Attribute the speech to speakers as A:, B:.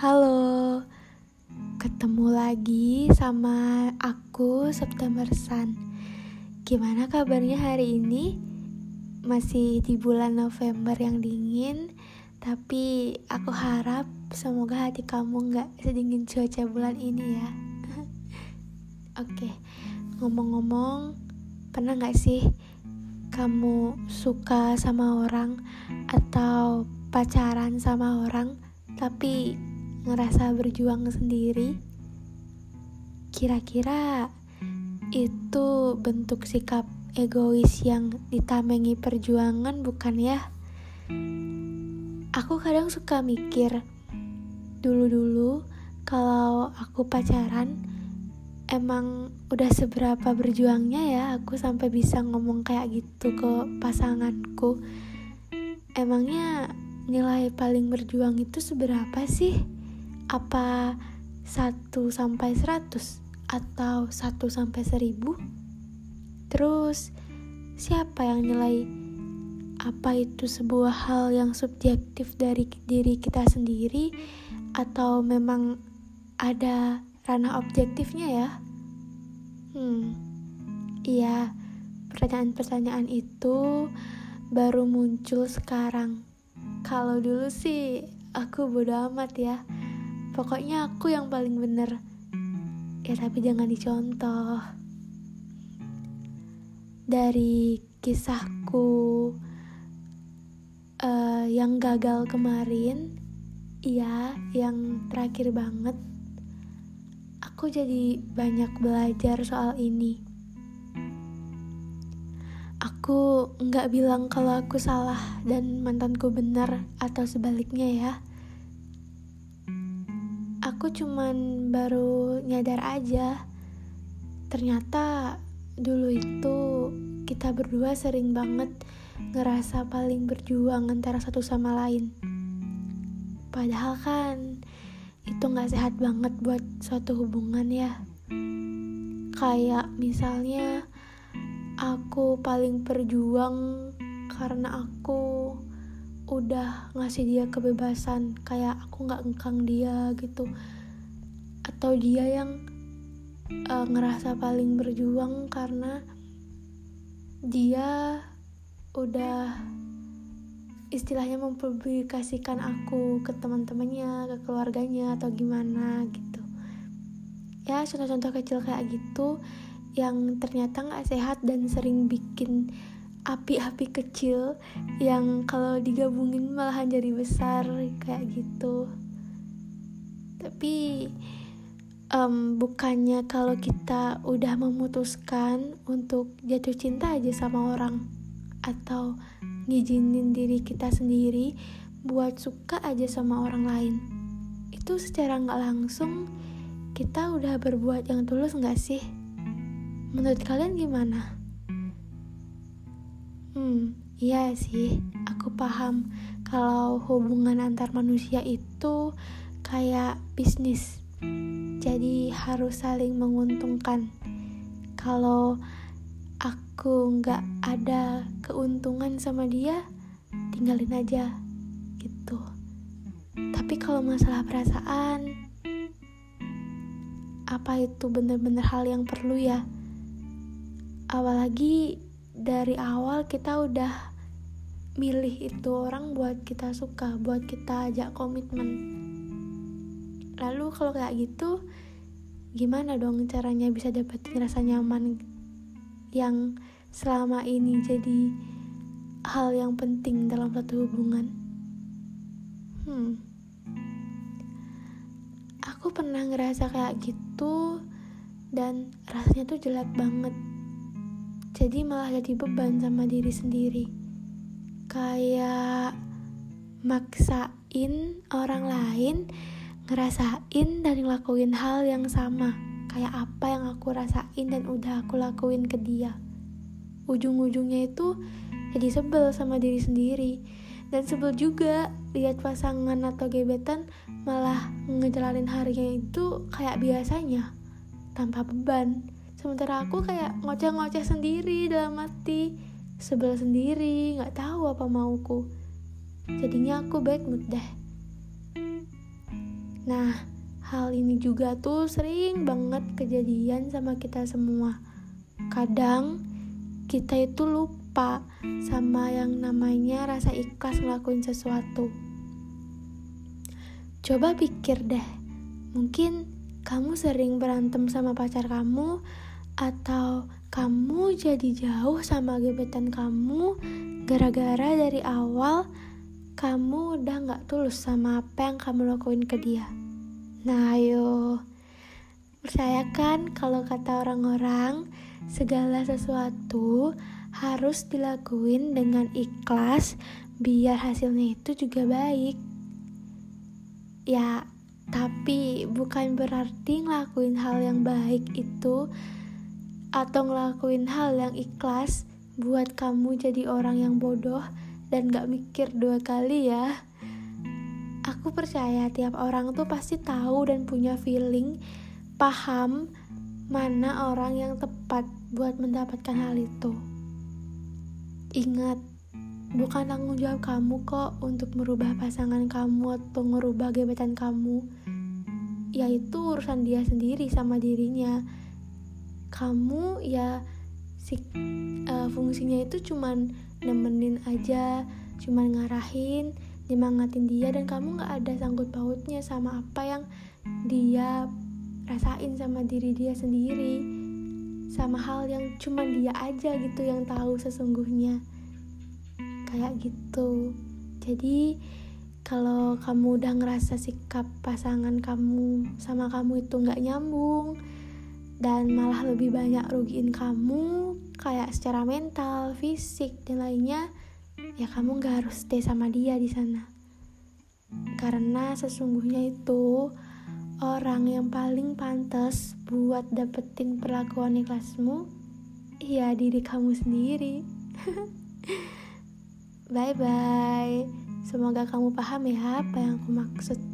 A: Halo, ketemu lagi sama aku September Sun. Gimana kabarnya hari ini? Masih di bulan November yang dingin, tapi aku harap semoga hati kamu nggak sedingin cuaca bulan ini ya. Oke, ngomong-ngomong, pernah nggak sih kamu suka sama orang atau pacaran sama orang, tapi ngerasa berjuang sendiri? Kira-kira itu bentuk sikap egois yang ditamengi perjuangan bukan ya? Aku kadang suka mikir, dulu-dulu kalau aku pacaran, emang udah seberapa berjuangnya ya aku sampai bisa ngomong kayak gitu ke pasanganku. Emangnya nilai paling berjuang itu seberapa sih? Apa 1 sampai 100 atau 1 sampai 1000? Terus siapa yang nilai apa itu sebuah hal yang subjektif dari diri kita sendiri atau memang ada ranah objektifnya ya? Hmm. Iya, pertanyaan-pertanyaan itu baru muncul sekarang. Kalau dulu sih aku bodo amat ya pokoknya aku yang paling bener. Ya tapi jangan dicontoh. Dari kisahku uh, yang gagal kemarin iya yang terakhir banget. Aku jadi banyak belajar soal ini. Aku nggak bilang kalau aku salah dan mantanku benar atau sebaliknya ya aku cuman baru nyadar aja. Ternyata dulu itu kita berdua sering banget ngerasa paling berjuang antara satu sama lain. Padahal kan itu gak sehat banget buat suatu hubungan ya. Kayak misalnya aku paling berjuang karena aku udah ngasih dia kebebasan kayak aku nggak engkang dia gitu atau dia yang uh, ngerasa paling berjuang karena dia udah istilahnya mempublikasikan aku ke teman-temannya, ke keluarganya atau gimana gitu. Ya contoh-contoh kecil kayak gitu yang ternyata nggak sehat dan sering bikin api-api kecil yang kalau digabungin malahan jadi besar kayak gitu tapi um, bukannya kalau kita udah memutuskan untuk jatuh cinta aja sama orang atau ngizinin diri kita sendiri buat suka aja sama orang lain itu secara nggak langsung kita udah berbuat yang tulus nggak sih menurut kalian gimana? Hmm, iya sih, aku paham kalau hubungan antar manusia itu kayak bisnis. Jadi harus saling menguntungkan. Kalau aku nggak ada keuntungan sama dia, tinggalin aja gitu. Tapi kalau masalah perasaan, apa itu benar-benar hal yang perlu ya? Apalagi dari awal kita udah milih itu orang buat kita suka, buat kita ajak komitmen. Lalu kalau kayak gitu, gimana dong caranya bisa dapetin rasa nyaman yang selama ini jadi hal yang penting dalam satu hubungan? Hmm. Aku pernah ngerasa kayak gitu dan rasanya tuh jelek banget jadi malah jadi beban sama diri sendiri. Kayak maksain orang lain ngerasain dan ngelakuin hal yang sama. Kayak apa yang aku rasain dan udah aku lakuin ke dia. Ujung-ujungnya itu jadi sebel sama diri sendiri. Dan sebel juga lihat pasangan atau gebetan malah ngejalanin harinya itu kayak biasanya tanpa beban sementara aku kayak ngoceh-ngoceh sendiri dalam hati sebel sendiri nggak tahu apa mauku jadinya aku bad mood deh Nah, hal ini juga tuh sering banget kejadian sama kita semua. Kadang kita itu lupa sama yang namanya rasa ikhlas ngelakuin sesuatu. Coba pikir deh, mungkin kamu sering berantem sama pacar kamu atau kamu jadi jauh sama gebetan kamu gara-gara dari awal kamu udah gak tulus sama apa yang kamu lakuin ke dia. Nah ayo, percaya kan kalau kata orang-orang, segala sesuatu harus dilakuin dengan ikhlas biar hasilnya itu juga baik. Ya, tapi bukan berarti ngelakuin hal yang baik itu atau ngelakuin hal yang ikhlas buat kamu jadi orang yang bodoh dan gak mikir dua kali ya. Aku percaya tiap orang tuh pasti tahu dan punya feeling, paham mana orang yang tepat buat mendapatkan hal itu. Ingat, bukan tanggung jawab kamu kok untuk merubah pasangan kamu atau merubah gebetan kamu. Yaitu urusan dia sendiri sama dirinya. Kamu ya si uh, fungsinya itu cuman nemenin aja, cuman ngarahin, nyemangatin dia dan kamu nggak ada sangkut pautnya sama apa yang dia rasain sama diri dia sendiri sama hal yang cuma dia aja gitu yang tahu sesungguhnya. Kayak gitu. Jadi kalau kamu udah ngerasa sikap pasangan kamu sama kamu itu nggak nyambung dan malah lebih banyak rugiin kamu kayak secara mental, fisik dan lainnya ya kamu gak harus stay sama dia di sana. Karena sesungguhnya itu orang yang paling pantas buat dapetin perlakuan ikhlasmu ya diri kamu sendiri. bye bye. Semoga kamu paham ya apa yang aku maksud.